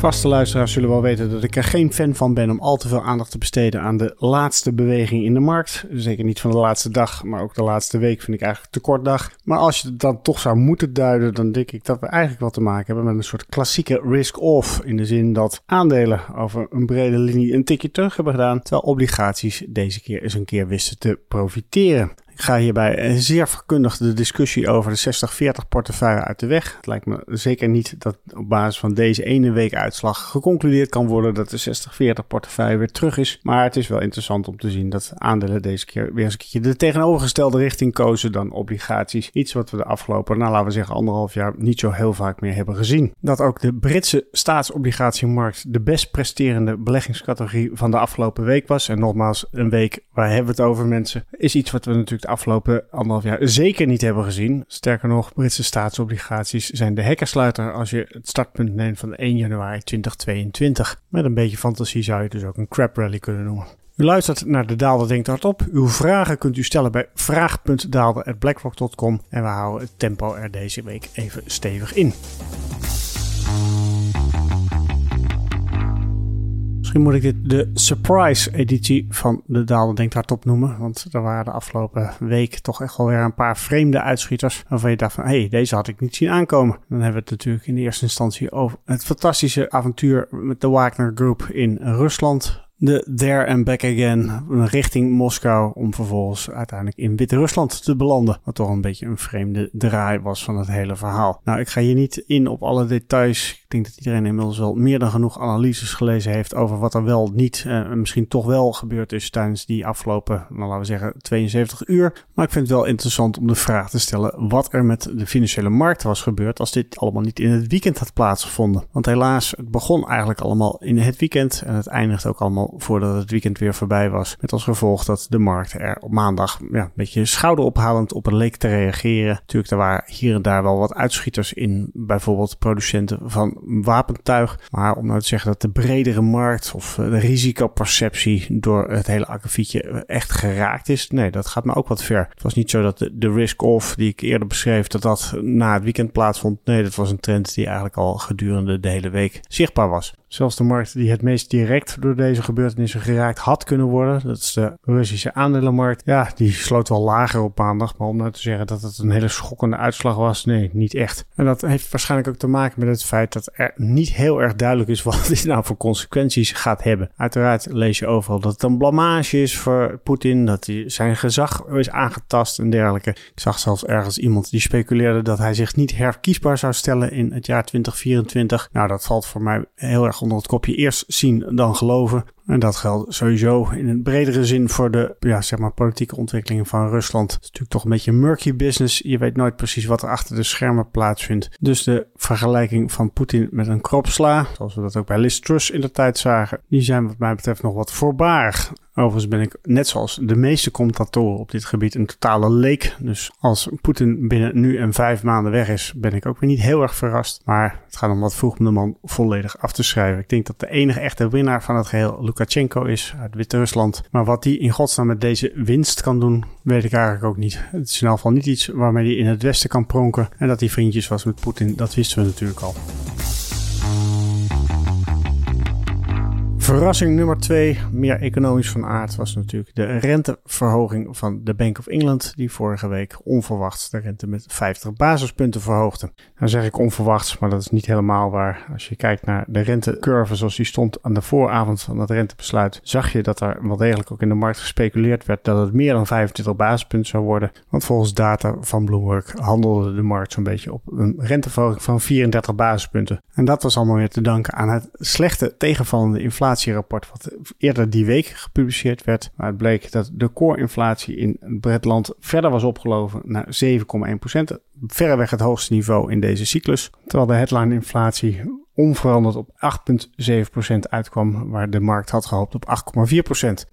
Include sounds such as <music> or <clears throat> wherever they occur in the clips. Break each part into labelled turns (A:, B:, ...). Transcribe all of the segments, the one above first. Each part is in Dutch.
A: Vaste luisteraars zullen wel weten dat ik er geen fan van ben om al te veel aandacht te besteden aan de laatste beweging in de markt. Zeker niet van de laatste dag, maar ook de laatste week vind ik eigenlijk te kort dag. Maar als je het dan toch zou moeten duiden, dan denk ik dat we eigenlijk wat te maken hebben met een soort klassieke risk-off. In de zin dat aandelen over een brede linie een tikje terug hebben gedaan, terwijl obligaties deze keer eens een keer wisten te profiteren. Ga hierbij een zeer verkundig de discussie over de 60-40 portefeuille uit de weg. Het lijkt me zeker niet dat op basis van deze ene week uitslag geconcludeerd kan worden dat de 60-40 portefeuille weer terug is. Maar het is wel interessant om te zien dat aandelen deze keer weer eens een keertje de tegenovergestelde richting kozen dan obligaties. Iets wat we de afgelopen, nou laten we zeggen anderhalf jaar, niet zo heel vaak meer hebben gezien. Dat ook de Britse staatsobligatiemarkt de best presterende beleggingscategorie van de afgelopen week was. En nogmaals, een week, waar hebben we het over mensen, is iets wat we natuurlijk afgelopen anderhalf jaar zeker niet hebben gezien. Sterker nog, Britse staatsobligaties zijn de hekkersluiter als je het startpunt neemt van 1 januari 2022. Met een beetje fantasie zou je dus ook een crap rally kunnen noemen. U luistert naar De Daalder Denkt Hardop. Uw vragen kunt u stellen bij vraag.daalder.blackrock.com en we houden het tempo er deze week even stevig in. Misschien moet ik dit de surprise-editie van de Daalder Denkt Hardop noemen. Want er waren de afgelopen week toch echt wel weer een paar vreemde uitschieters. Waarvan je dacht van, hé, hey, deze had ik niet zien aankomen. Dan hebben we het natuurlijk in de eerste instantie over het fantastische avontuur met de Wagner Group in Rusland de There and Back Again richting Moskou om vervolgens uiteindelijk in Wit-Rusland te belanden. Wat toch een beetje een vreemde draai was van het hele verhaal. Nou, ik ga hier niet in op alle details. Ik denk dat iedereen inmiddels wel meer dan genoeg analyses gelezen heeft over wat er wel niet en uh, misschien toch wel gebeurd is tijdens die afgelopen, nou, laten we zeggen, 72 uur. Maar ik vind het wel interessant om de vraag te stellen wat er met de financiële markt was gebeurd als dit allemaal niet in het weekend had plaatsgevonden. Want helaas, het begon eigenlijk allemaal in het weekend en het eindigt ook allemaal voordat het weekend weer voorbij was. Met als gevolg dat de markt er op maandag ja, een beetje schouderophalend op leek te reageren. Natuurlijk, er waren hier en daar wel wat uitschieters in, bijvoorbeeld producenten van wapentuig. Maar om nou te zeggen dat de bredere markt of de risicoperceptie door het hele akkefietje echt geraakt is, nee, dat gaat me ook wat ver. Het was niet zo dat de risk-off die ik eerder beschreef, dat dat na het weekend plaatsvond. Nee, dat was een trend die eigenlijk al gedurende de hele week zichtbaar was. Zelfs de markt die het meest direct door deze gebeurtenissen geraakt had kunnen worden, dat is de Russische aandelenmarkt. Ja, die sloot wel lager op maandag, maar om nou te zeggen dat het een hele schokkende uitslag was, nee, niet echt. En dat heeft waarschijnlijk ook te maken met het feit dat er niet heel erg duidelijk is <laughs> wat dit nou voor consequenties gaat hebben. Uiteraard lees je overal dat het een blamage is voor Poetin, dat hij zijn gezag is aangetast en dergelijke. Ik zag zelfs ergens iemand die speculeerde dat hij zich niet herkiesbaar zou stellen in het jaar 2024. Nou, dat valt voor mij heel erg onder het kopje eerst zien dan geloven. En dat geldt sowieso in een bredere zin voor de ja, zeg maar politieke ontwikkelingen van Rusland. Het is natuurlijk toch een beetje murky business. Je weet nooit precies wat er achter de schermen plaatsvindt. Dus de vergelijking van Poetin met een kropsla, zoals we dat ook bij Liz in de tijd zagen, die zijn wat mij betreft nog wat voorbarig. Overigens ben ik, net zoals de meeste commentatoren op dit gebied, een totale leek. Dus als Poetin binnen nu en vijf maanden weg is, ben ik ook weer niet heel erg verrast. Maar het gaat om wat vroeg om de man volledig af te schrijven. Ik denk dat de enige echte winnaar van het geheel Lukashenko is uit Wit-Rusland. Maar wat hij in godsnaam met deze winst kan doen, weet ik eigenlijk ook niet. Het is in ieder geval niet iets waarmee hij in het westen kan pronken. En dat hij vriendjes was met Poetin, dat wisten we natuurlijk al. Verrassing nummer twee, meer economisch van aard, was natuurlijk de renteverhoging van de Bank of England, die vorige week onverwachts de rente met 50 basispunten verhoogde. Nou zeg ik onverwachts, maar dat is niet helemaal waar. Als je kijkt naar de rentecurve zoals die stond aan de vooravond van het rentebesluit, zag je dat er wel degelijk ook in de markt gespeculeerd werd dat het meer dan 25 basispunten zou worden. Want volgens data van Bloomberg handelde de markt zo'n beetje op een renteverhoging van 34 basispunten. En dat was allemaal weer te danken aan het slechte tegenvallende inflatie wat eerder die week gepubliceerd werd. Maar het bleek dat de core-inflatie in het land verder was opgelopen naar 7,1%. Verreweg het hoogste niveau in deze cyclus. Terwijl de headline-inflatie onveranderd op 8,7% uitkwam, waar de markt had gehoopt op 8,4%.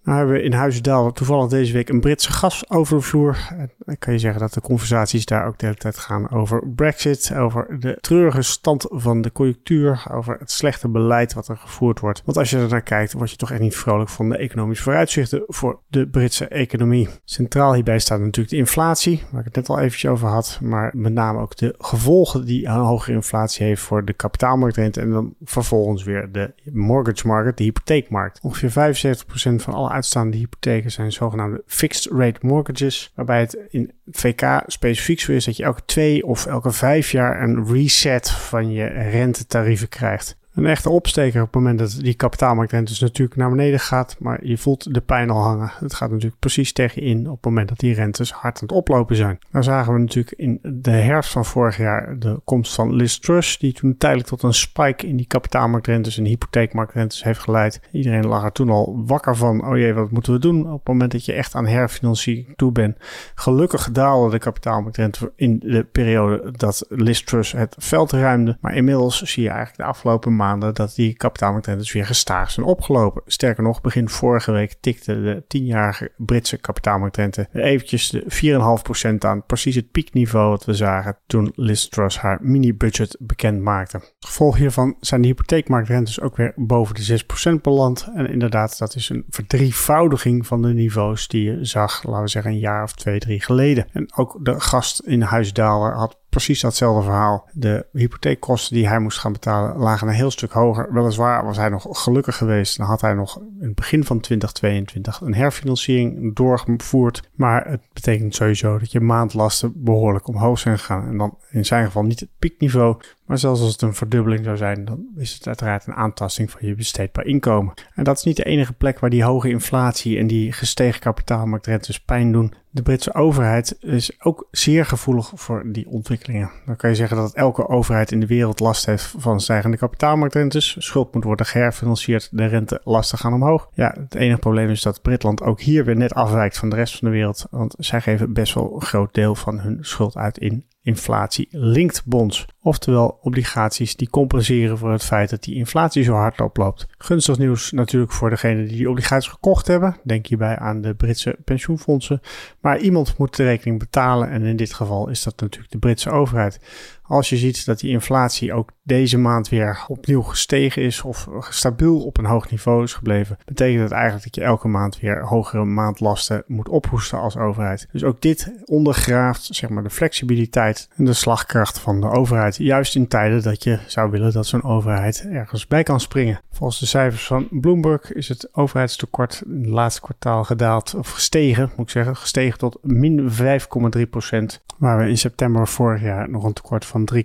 A: Nou hebben we in Huizendaal toevallig deze week een Britse gas over de vloer. Dan kan je zeggen dat de conversaties daar ook de hele tijd gaan over Brexit, over de treurige stand van de conjunctuur, over het slechte beleid wat er gevoerd wordt. Want als je er naar kijkt, word je toch echt niet vrolijk van de economische vooruitzichten voor de Britse economie. Centraal hierbij staat natuurlijk de inflatie, waar ik het net al eventjes over had, maar met name ook de gevolgen die een hogere inflatie heeft voor de kapitaalmarktrente En dan vervolgens weer de mortgage market, de hypotheekmarkt. Ongeveer 75% van alle uitstaande hypotheken zijn zogenaamde fixed rate mortgages. Waarbij het in VK specifiek zo is dat je elke twee of elke vijf jaar een reset van je rentetarieven krijgt een echte opsteker op het moment dat die kapitaalmarktrente dus natuurlijk naar beneden gaat. Maar je voelt de pijn al hangen. Het gaat natuurlijk precies tegen in op het moment dat die rentes hard aan het oplopen zijn. Nou zagen we natuurlijk in de herfst van vorig jaar de komst van Liz. Die toen tijdelijk tot een spike in die kapitaalmarktrentes en hypotheekmarktrentes heeft geleid. Iedereen lag er toen al wakker van. Oh jee, wat moeten we doen op het moment dat je echt aan herfinanciering toe bent. Gelukkig daalde de kapitaalmarktrente in de periode dat Liz het veld ruimde. Maar inmiddels zie je eigenlijk de afgelopen maanden dat die kapitaalmarktrentes weer gestaag zijn opgelopen. Sterker nog, begin vorige week tikte de 10-jarige Britse kapitaalmarktrente eventjes de 4,5% aan. Precies het piekniveau wat we zagen toen Liz Truss haar mini-budget bekend maakte. Gevolg hiervan zijn de hypotheekmarktrentes ook weer boven de 6% beland. En inderdaad, dat is een verdrievoudiging van de niveaus die je zag, laten we zeggen, een jaar of twee, drie geleden. En ook de gast in Huisdaler had precies datzelfde verhaal. De hypotheekkosten die hij moest gaan betalen lagen een heel stuk hoger. Weliswaar was hij nog gelukkig geweest. Dan had hij nog in het begin van 2022 een herfinanciering doorgevoerd. Maar het betekent sowieso dat je maandlasten behoorlijk omhoog zijn gegaan. En dan in zijn geval niet het piekniveau, maar zelfs als het een verdubbeling zou zijn, dan is het uiteraard een aantasting van je besteedbaar inkomen. En dat is niet de enige plek waar die hoge inflatie en die gestegen kapitaalmarktrentes pijn doen. De Britse overheid is ook zeer gevoelig voor die ontwikkelingen. Dan kan je zeggen dat elke overheid in de wereld last heeft van stijgende kapitaalmarktrentes. Schuld moet worden geherfinancierd, de rentelasten gaan omhoog. Ja, het enige probleem is dat Britland ook hier weer net afwijkt van de rest van de wereld. Want zij geven best wel een groot deel van hun schuld uit in inflatie-linked bonds. Oftewel obligaties die compenseren voor het feit dat die inflatie zo hard oploopt. Gunstig nieuws natuurlijk voor degenen die die obligaties gekocht hebben. Denk hierbij aan de Britse pensioenfondsen. Maar iemand moet de rekening betalen en in dit geval is dat natuurlijk de Britse overheid. Als je ziet dat die inflatie ook deze maand weer opnieuw gestegen is of stabiel op een hoog niveau is gebleven, betekent dat eigenlijk dat je elke maand weer hogere maandlasten moet ophoesten als overheid. Dus ook dit ondergraaft zeg maar de flexibiliteit en de slagkracht van de overheid. Juist in tijden dat je zou willen dat zo'n overheid ergens bij kan springen. Volgens de cijfers van Bloomberg is het overheidstekort in het laatste kwartaal gedaald of gestegen, moet ik zeggen, gestegen tot min 5,3 procent. Waar we in september vorig jaar nog een tekort van 3,9%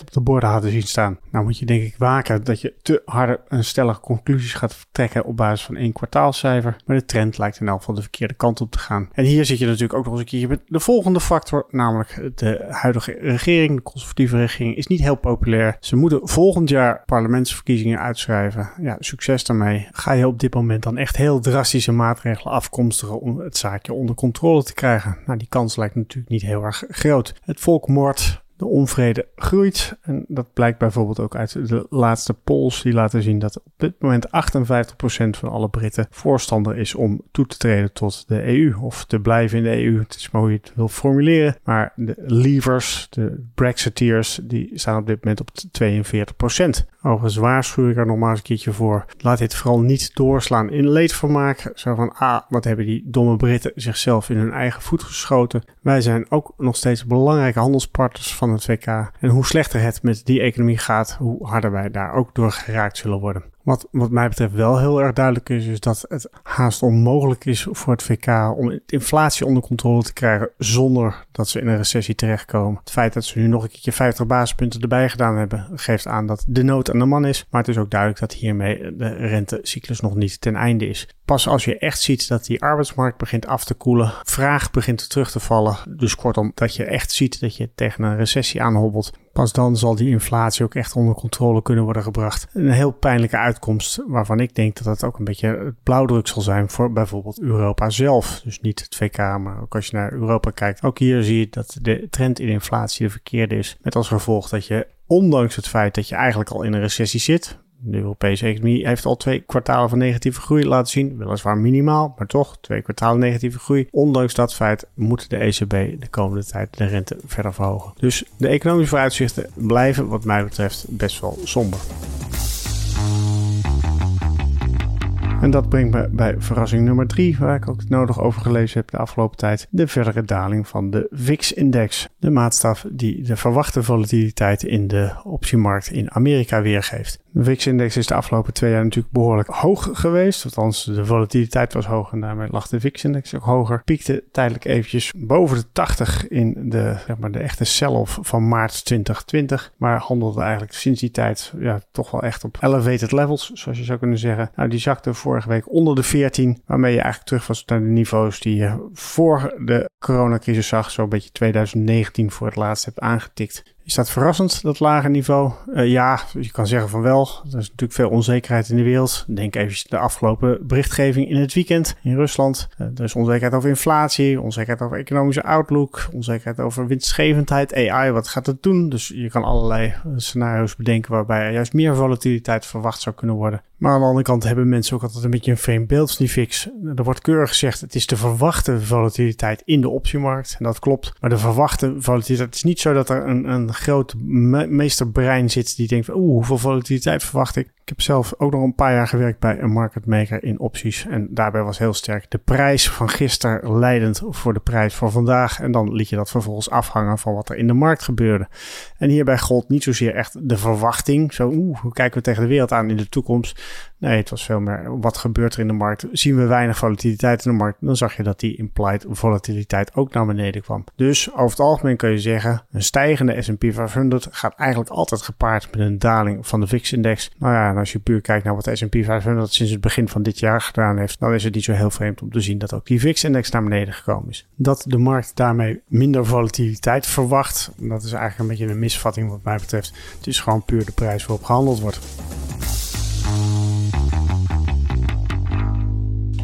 A: op de borden hadden zien staan. Nou moet je denk ik waken dat je te harde en stellige conclusies gaat trekken op basis van één kwartaalcijfer. Maar de trend lijkt in elk geval de verkeerde kant op te gaan. En hier zit je natuurlijk ook nog eens een keer met de volgende factor, namelijk de huidige regering, de conservatieve regering, is niet heel populair. Ze moeten volgend jaar parlementsverkiezingen uitschrijven. Ja, succes daarmee. Ga je op dit moment dan echt heel drastische maatregelen afkomstigen om het zaakje onder controle te krijgen? Nou, die kans lijkt natuurlijk niet heel erg groot. Het volk moordt de onvrede groeit. En dat blijkt bijvoorbeeld ook uit de laatste polls die laten zien dat op dit moment 58% van alle Britten voorstander is om toe te treden tot de EU of te blijven in de EU. Het is maar hoe je het wil formuleren. Maar de leavers, de Brexiteers, die staan op dit moment op 42%. Overigens waarschuw ik er nog maar eens een keertje voor. Laat dit vooral niet doorslaan in leedvermaak. Zo van, ah, wat hebben die domme Britten zichzelf in hun eigen voet geschoten. Wij zijn ook nog steeds belangrijke handelspartners van het WK. En hoe slechter het met die economie gaat, hoe harder wij daar ook door geraakt zullen worden. Wat, wat mij betreft wel heel erg duidelijk is, is dat het haast onmogelijk is voor het VK om inflatie onder controle te krijgen zonder dat ze in een recessie terechtkomen. Het feit dat ze nu nog een keertje 50 basispunten erbij gedaan hebben, geeft aan dat de nood aan de man is. Maar het is ook duidelijk dat hiermee de rentecyclus nog niet ten einde is. Pas als je echt ziet dat die arbeidsmarkt begint af te koelen, vraag begint terug te vallen. Dus kortom, dat je echt ziet dat je tegen een recessie aanhobbelt. Pas dan zal die inflatie ook echt onder controle kunnen worden gebracht. Een heel pijnlijke uitkomst waarvan ik denk dat het ook een beetje het blauwdruk zal zijn voor bijvoorbeeld Europa zelf. Dus niet het VK, maar ook als je naar Europa kijkt. Ook hier zie je dat de trend in inflatie de verkeerde is. Met als gevolg dat je ondanks het feit dat je eigenlijk al in een recessie zit, de Europese economie heeft al twee kwartalen van negatieve groei laten zien. Weliswaar minimaal, maar toch twee kwartalen negatieve groei. Ondanks dat feit moet de ECB de komende tijd de rente verder verhogen. Dus de economische vooruitzichten blijven wat mij betreft best wel somber. En dat brengt me bij verrassing nummer drie, waar ik ook nodig over gelezen heb de afgelopen tijd. De verdere daling van de VIX-index. De maatstaf die de verwachte volatiliteit in de optiemarkt in Amerika weergeeft. De VIX-index is de afgelopen twee jaar natuurlijk behoorlijk hoog geweest. Althans, de volatiliteit was hoog en daarmee lag de VIX-index ook hoger. Piekte tijdelijk eventjes boven de 80 in de, zeg maar, de echte sell-off van maart 2020. Maar handelde eigenlijk sinds die tijd ja, toch wel echt op elevated levels, zoals je zou kunnen zeggen. Nou, die zakte vorige week onder de 14, waarmee je eigenlijk terug was naar de niveaus die je voor de coronacrisis zag. Zo'n beetje 2019 voor het laatst hebt aangetikt. Is dat verrassend, dat lage niveau? Uh, ja, je kan zeggen van wel. Er is natuurlijk veel onzekerheid in de wereld. Denk even de afgelopen berichtgeving in het weekend in Rusland. Uh, er is onzekerheid over inflatie, onzekerheid over economische outlook, onzekerheid over winstgevendheid, AI, wat gaat het doen? Dus je kan allerlei eh, scenario's bedenken waarbij er juist meer volatiliteit verwacht zou kunnen worden. Maar aan de andere kant hebben mensen ook altijd een beetje een vreemd beeld van die fix. Er wordt keurig gezegd, het is de verwachte volatiliteit in de optiemarkt. En dat klopt. Maar de verwachte volatiliteit, het is niet zo dat er een, een groot meesterbrein zit die denkt, oeh, hoeveel volatiliteit verwacht ik? Ik heb zelf ook nog een paar jaar gewerkt bij een market maker in opties. En daarbij was heel sterk de prijs van gisteren leidend voor de prijs van vandaag. En dan liet je dat vervolgens afhangen van wat er in de markt gebeurde. En hierbij gold niet zozeer echt de verwachting. Zo, oeh, hoe kijken we tegen de wereld aan in de toekomst? Nee, het was veel meer wat gebeurt er in de markt. Zien we weinig volatiliteit in de markt, dan zag je dat die implied volatiliteit ook naar beneden kwam. Dus over het algemeen kun je zeggen, een stijgende S&P 500 gaat eigenlijk altijd gepaard met een daling van de VIX-index. Nou ja, als je puur kijkt naar wat de S&P 500 sinds het begin van dit jaar gedaan heeft, dan is het niet zo heel vreemd om te zien dat ook die VIX-index naar beneden gekomen is. Dat de markt daarmee minder volatiliteit verwacht, dat is eigenlijk een beetje een misvatting wat mij betreft. Het is gewoon puur de prijs waarop gehandeld wordt.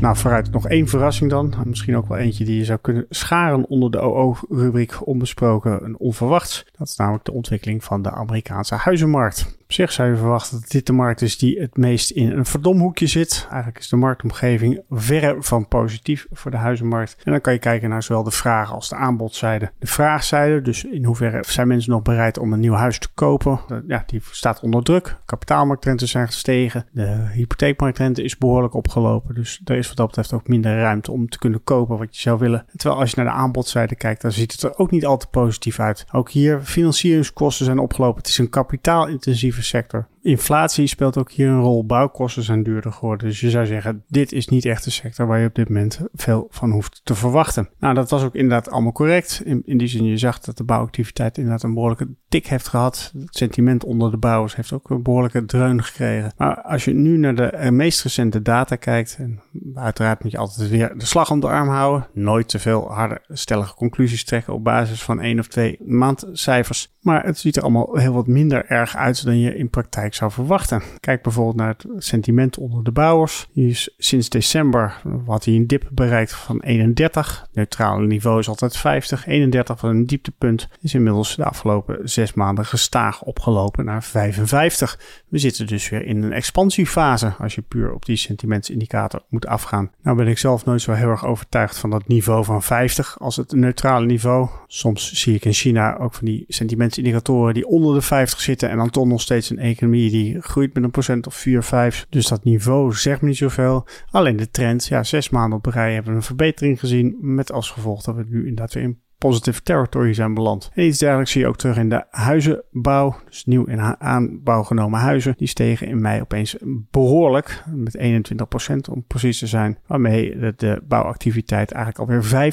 A: Nou, vooruit nog één verrassing dan. Misschien ook wel eentje die je zou kunnen scharen onder de OO-rubriek onbesproken en onverwachts. Dat is namelijk de ontwikkeling van de Amerikaanse huizenmarkt. Zich zou je verwachten dat dit de markt is die het meest in een verdomhoekje zit. Eigenlijk is de marktomgeving verre van positief voor de huizenmarkt. En dan kan je kijken naar zowel de vraag als de aanbodzijde. De vraagzijde, dus in hoeverre zijn mensen nog bereid om een nieuw huis te kopen? Ja, die staat onder druk. Kapitaalmarktrentes zijn gestegen. De hypotheekmarktrente is behoorlijk opgelopen. Dus er is wat dat betreft ook minder ruimte om te kunnen kopen wat je zou willen. Terwijl als je naar de aanbodzijde kijkt, dan ziet het er ook niet al te positief uit. Ook hier, financieringskosten zijn opgelopen. Het is een kapitaalintensieve sector. Inflatie speelt ook hier een rol. Bouwkosten zijn duurder geworden. Dus je zou zeggen, dit is niet echt een sector waar je op dit moment veel van hoeft te verwachten. Nou, dat was ook inderdaad allemaal correct. In, die zin, je zag dat de bouwactiviteit inderdaad een behoorlijke tik heeft gehad. Het sentiment onder de bouwers heeft ook een behoorlijke dreun gekregen. Maar als je nu naar de eh, meest recente data kijkt, en uiteraard moet je altijd weer de slag om de arm houden. Nooit te veel harde, stellige conclusies trekken op basis van één of twee maandcijfers. Maar het ziet er allemaal heel wat minder erg uit dan je in praktijk zou verwachten. Kijk bijvoorbeeld naar het sentiment onder de bouwers. Die is sinds december had hij een dip bereikt van 31. Neutrale niveau is altijd 50. 31 van een dieptepunt is inmiddels de afgelopen zes maanden gestaag opgelopen naar 55. We zitten dus weer in een expansiefase als je puur op die sentimentsindicator moet afgaan. Nou ben ik zelf nooit zo heel erg overtuigd van dat niveau van 50 als het neutrale niveau. Soms zie ik in China ook van die sentimentsindicatoren die onder de 50 zitten en dan toch nog steeds een economie die groeit met een procent of 4, 5. Dus dat niveau zegt me niet zoveel. Alleen de trend, ja, zes maanden op rij hebben we een verbetering gezien met als gevolg dat we nu inderdaad weer in positive territory zijn beland. En iets dergelijks zie je ook terug in de huizenbouw. Dus nieuw in aanbouw genomen huizen. Die stegen in mei opeens behoorlijk. Met 21% om precies te zijn. Waarmee de, de bouwactiviteit eigenlijk alweer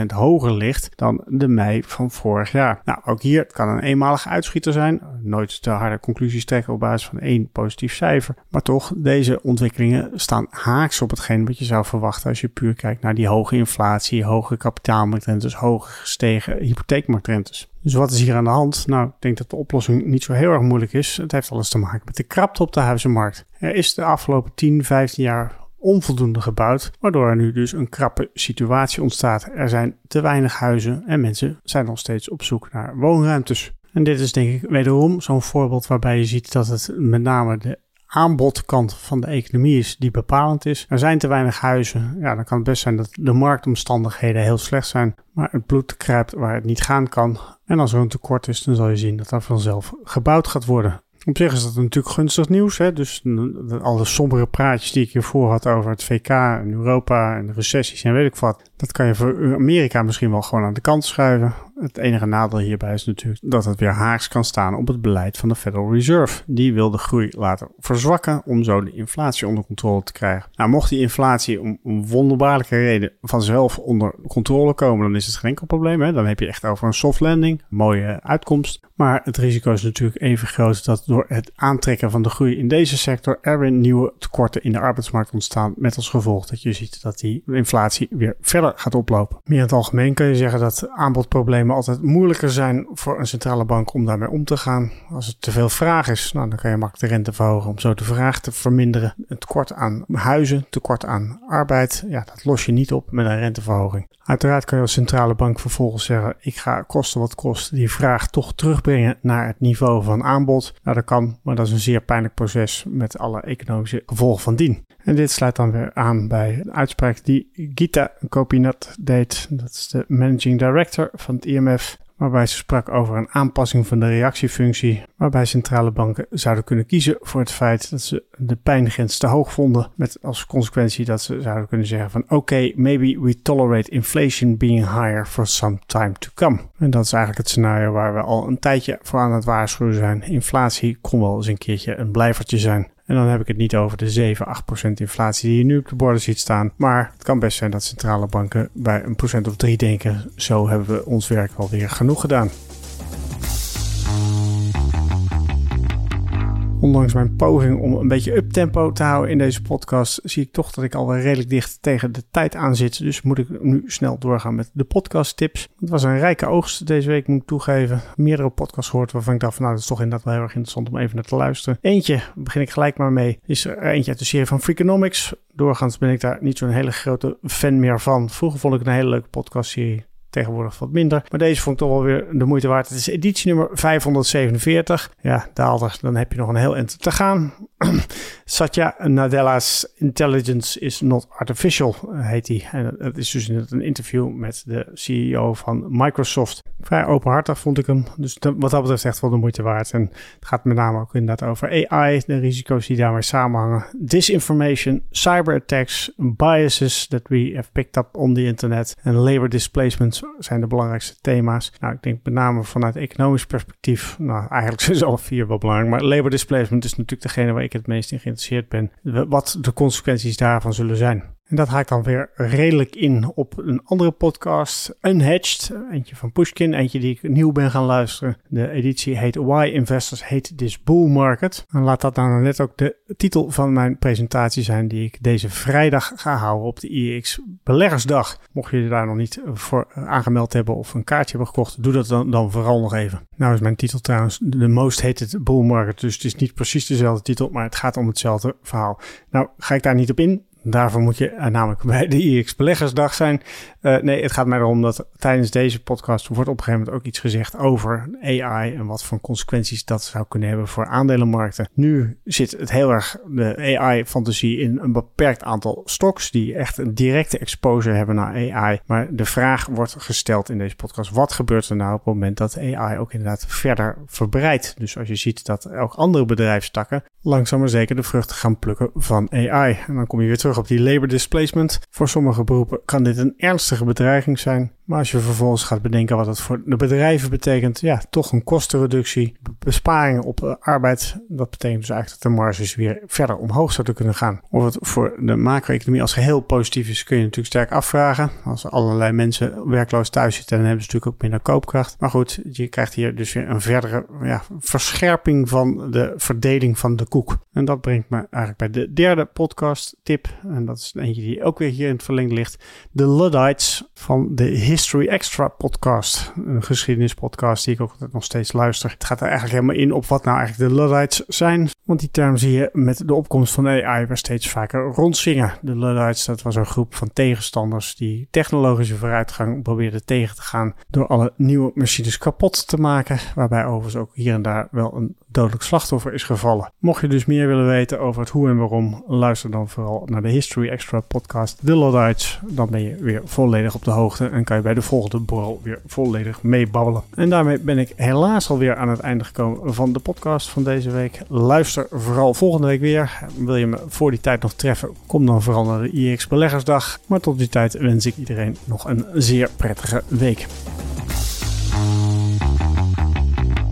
A: 5,7% hoger ligt dan de mei van vorig jaar. Nou, ook hier kan een eenmalige uitschieter zijn. Nooit te harde conclusies trekken op basis van één positief cijfer. Maar toch, deze ontwikkelingen staan haaks op hetgeen wat je zou verwachten als je puur kijkt naar die hoge inflatie, hoge kapitaalmarktrentes, hoge gestegen hypotheekmarktrentes. Dus wat is hier aan de hand? Nou, ik denk dat de oplossing niet zo heel erg moeilijk is. Het heeft alles te maken met de krapte op de huizenmarkt. Er is de afgelopen 10, 15 jaar onvoldoende gebouwd, waardoor er nu dus een krappe situatie ontstaat. Er zijn te weinig huizen en mensen zijn nog steeds op zoek naar woonruimtes. En dit is denk ik wederom zo'n voorbeeld waarbij je ziet dat het met name de aanbodkant van de economie is die bepalend is. Er zijn te weinig huizen. Ja, dan kan het best zijn dat de marktomstandigheden heel slecht zijn. Maar het bloed kruipt waar het niet gaan kan. En als er een tekort is, dan zal je zien dat er vanzelf gebouwd gaat worden. Op zich is dat natuurlijk gunstig nieuws. Hè? Dus alle sombere praatjes die ik hiervoor had over het VK en Europa en de recessies en weet ik wat. Dat kan je voor Amerika misschien wel gewoon aan de kant schuiven. Het enige nadeel hierbij is natuurlijk dat het weer haaks kan staan op het beleid van de Federal Reserve. Die wil de groei laten verzwakken om zo de inflatie onder controle te krijgen. Nou, mocht die inflatie om een wonderbaarlijke reden vanzelf onder controle komen, dan is het geen enkel probleem. Hè? Dan heb je echt over een soft landing, mooie uitkomst. Maar het risico is natuurlijk even groot dat door het aantrekken van de groei in deze sector er weer nieuwe tekorten in de arbeidsmarkt ontstaan. Met als gevolg dat je ziet dat die inflatie weer verder gaat oplopen. Meer in het algemeen kun je zeggen dat aanbodproblemen altijd moeilijker zijn voor een centrale bank om daarmee om te gaan. Als het te veel vraag is, nou, dan kan je makkelijk de rente verhogen om zo de vraag te verminderen. Een tekort aan huizen, tekort aan arbeid, ja, dat los je niet op met een renteverhoging. Uiteraard kan je als centrale bank vervolgens zeggen: ik ga kosten wat kost die vraag toch terugbrengen naar het niveau van aanbod. Nou, dat kan, maar dat is een zeer pijnlijk proces met alle economische gevolgen van dien. En dit sluit dan weer aan bij een uitspraak die Gita Kopinat deed. Dat is de managing director van het IMF waarbij ze sprak over een aanpassing van de reactiefunctie, waarbij centrale banken zouden kunnen kiezen voor het feit dat ze de pijngrens te hoog vonden, met als consequentie dat ze zouden kunnen zeggen van oké, maybe we tolerate inflation being higher for some time to come. En dat is eigenlijk het scenario waar we al een tijdje voor aan het waarschuwen zijn. Inflatie kon wel eens een keertje een blijvertje zijn. En dan heb ik het niet over de 7, 8% inflatie die je nu op de borden ziet staan. Maar het kan best zijn dat centrale banken bij een procent of drie denken: zo hebben we ons werk alweer genoeg gedaan. Ondanks mijn poging om een beetje uptempo te houden in deze podcast, zie ik toch dat ik alweer redelijk dicht tegen de tijd aan zit. Dus moet ik nu snel doorgaan met de podcast tips. Het was een rijke oogst deze week, moet ik toegeven. Meerdere podcasts gehoord waarvan ik dacht van nou, dat is toch inderdaad wel heel erg interessant om even naar te luisteren. Eentje, begin ik gelijk maar mee, is er eentje uit de serie van Freakonomics. Doorgaans ben ik daar niet zo'n hele grote fan meer van. Vroeger vond ik een hele leuke podcastserie tegenwoordig wat minder. Maar deze vond ik toch wel weer de moeite waard. Het is editie nummer 547. Ja, daalder, dan heb je nog een heel eind te gaan. <clears throat> Satya Nadella's Intelligence is not artificial, heet hij. En dat is dus een interview met de CEO van Microsoft. Vrij openhartig vond ik hem. Dus wat dat betreft echt wel de moeite waard. En het gaat met name ook inderdaad over AI, de risico's die daarmee samenhangen. Disinformation, cyberattacks, biases that we have picked up on the internet en labor zijn de belangrijkste thema's. Nou, ik denk met name vanuit economisch perspectief, nou eigenlijk <laughs> zijn ze alle vier wel belangrijk, maar labor displacement is natuurlijk degene waar ik het meest in geïnteresseerd ben. Wat de consequenties daarvan zullen zijn. En dat haakt dan weer redelijk in op een andere podcast, Unhatched. Eentje van Pushkin, eentje die ik nieuw ben gaan luisteren. De editie heet Why Investors Hate This Bull Market. En laat dat nou net ook de titel van mijn presentatie zijn die ik deze vrijdag ga houden op de IEX Beleggersdag. Mocht je daar nog niet voor aangemeld hebben of een kaartje hebben gekocht, doe dat dan, dan vooral nog even. Nou is mijn titel trouwens The Most Hated Bull Market, dus het is niet precies dezelfde titel, maar het gaat om hetzelfde verhaal. Nou ga ik daar niet op in. Daarvoor moet je uh, namelijk bij de IX Beleggersdag zijn. Uh, nee, het gaat mij erom dat tijdens deze podcast wordt op een gegeven moment ook iets gezegd over AI en wat voor consequenties dat zou kunnen hebben voor aandelenmarkten. Nu zit het heel erg de AI-fantasie in een beperkt aantal stocks die echt een directe exposure hebben naar AI. Maar de vraag wordt gesteld in deze podcast: wat gebeurt er nou op het moment dat AI ook inderdaad verder verbreidt? Dus als je ziet dat ook andere bedrijfstakken langzaam maar zeker de vruchten gaan plukken van AI. En dan kom je weer terug op die labor displacement. Voor sommige beroepen kan dit een ernstige bedreiging zijn. Maar als je vervolgens gaat bedenken wat het voor de bedrijven betekent, ja, toch een kostenreductie, besparingen op eh, arbeid. Dat betekent dus eigenlijk dat de marges weer verder omhoog zouden kunnen gaan. Of het voor de macro-economie als geheel positief is, kun je natuurlijk sterk afvragen. Als allerlei mensen werkloos thuis zitten, dan hebben ze natuurlijk ook minder koopkracht. Maar goed, je krijgt hier dus weer een verdere ja, verscherping van de verdeling van de koek. En dat brengt me eigenlijk bij de derde podcast tip. En dat is eentje die ook weer hier in het verlengde ligt. De Luddites van de History Extra podcast. Een geschiedenispodcast die ik ook nog steeds luister. Het gaat er eigenlijk helemaal in op wat nou eigenlijk de Luddites zijn. Want die term zie je met de opkomst van AI weer steeds vaker rondzingen. De Luddites, dat was een groep van tegenstanders die technologische vooruitgang probeerden tegen te gaan door alle nieuwe machines kapot te maken. Waarbij overigens ook hier en daar wel een dodelijk slachtoffer is gevallen. Mocht je dus meer willen weten over het hoe en waarom, luister dan vooral naar de History Extra podcast, The Luddites. Dan ben je weer volledig op de hoogte en kan je wij bij de volgende borrel weer volledig meebabbelen. En daarmee ben ik helaas alweer aan het einde gekomen van de podcast van deze week. Luister vooral volgende week weer. Wil je me voor die tijd nog treffen, kom dan vooral naar de IX Beleggersdag. Maar tot die tijd wens ik iedereen nog een zeer prettige week.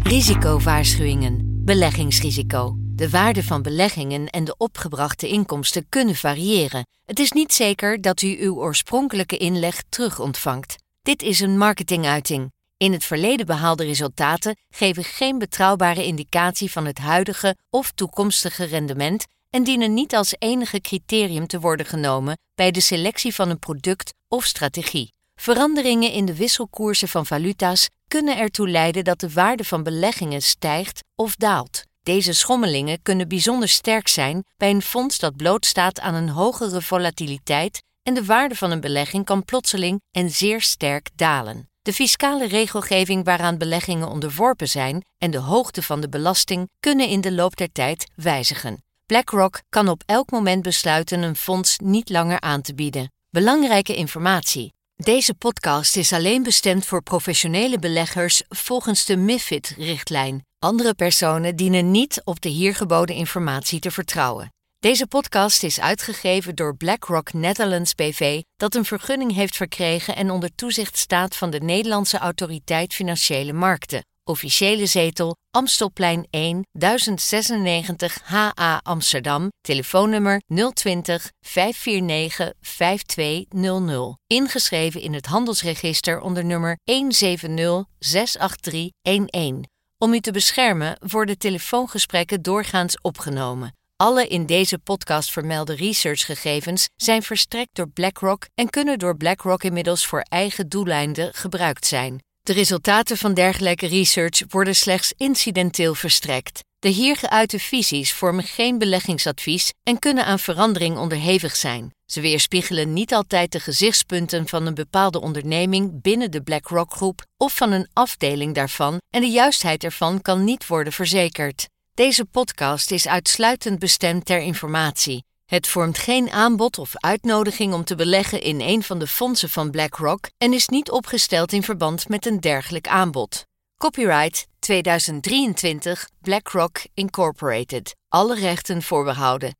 B: Risicowaarschuwingen. Beleggingsrisico. De waarde van beleggingen en de opgebrachte inkomsten kunnen variëren. Het is niet zeker dat u uw oorspronkelijke inleg terug ontvangt. Dit is een marketinguiting. In het verleden behaalde resultaten geven geen betrouwbare indicatie van het huidige of toekomstige rendement en dienen niet als enige criterium te worden genomen bij de selectie van een product of strategie. Veranderingen in de wisselkoersen van valuta's kunnen ertoe leiden dat de waarde van beleggingen stijgt of daalt. Deze schommelingen kunnen bijzonder sterk zijn bij een fonds dat blootstaat aan een hogere volatiliteit en de waarde van een belegging kan plotseling en zeer sterk dalen. De fiscale regelgeving waaraan beleggingen onderworpen zijn en de hoogte van de belasting kunnen in de loop der tijd wijzigen. BlackRock kan op elk moment besluiten een fonds niet langer aan te bieden. Belangrijke informatie. Deze podcast is alleen bestemd voor professionele beleggers volgens de MIFID-richtlijn. Andere personen dienen niet op de hier geboden informatie te vertrouwen. Deze podcast is uitgegeven door BlackRock Netherlands BV, dat een vergunning heeft verkregen en onder toezicht staat van de Nederlandse Autoriteit Financiële Markten. Officiële zetel Amstelplein 1 1096 HA Amsterdam. Telefoonnummer 020 549 5200. Ingeschreven in het handelsregister onder nummer 170 Om u te beschermen worden telefoongesprekken doorgaans opgenomen. Alle in deze podcast vermelde researchgegevens zijn verstrekt door BlackRock en kunnen door BlackRock inmiddels voor eigen doeleinden gebruikt zijn. De resultaten van dergelijke research worden slechts incidenteel verstrekt. De hier geuite visies vormen geen beleggingsadvies en kunnen aan verandering onderhevig zijn. Ze weerspiegelen niet altijd de gezichtspunten van een bepaalde onderneming binnen de BlackRock groep of van een afdeling daarvan en de juistheid ervan kan niet worden verzekerd. Deze podcast is uitsluitend bestemd ter informatie. Het vormt geen aanbod of uitnodiging om te beleggen in een van de fondsen van BlackRock en is niet opgesteld in verband met een dergelijk aanbod. Copyright 2023 BlackRock Incorporated. Alle rechten voorbehouden.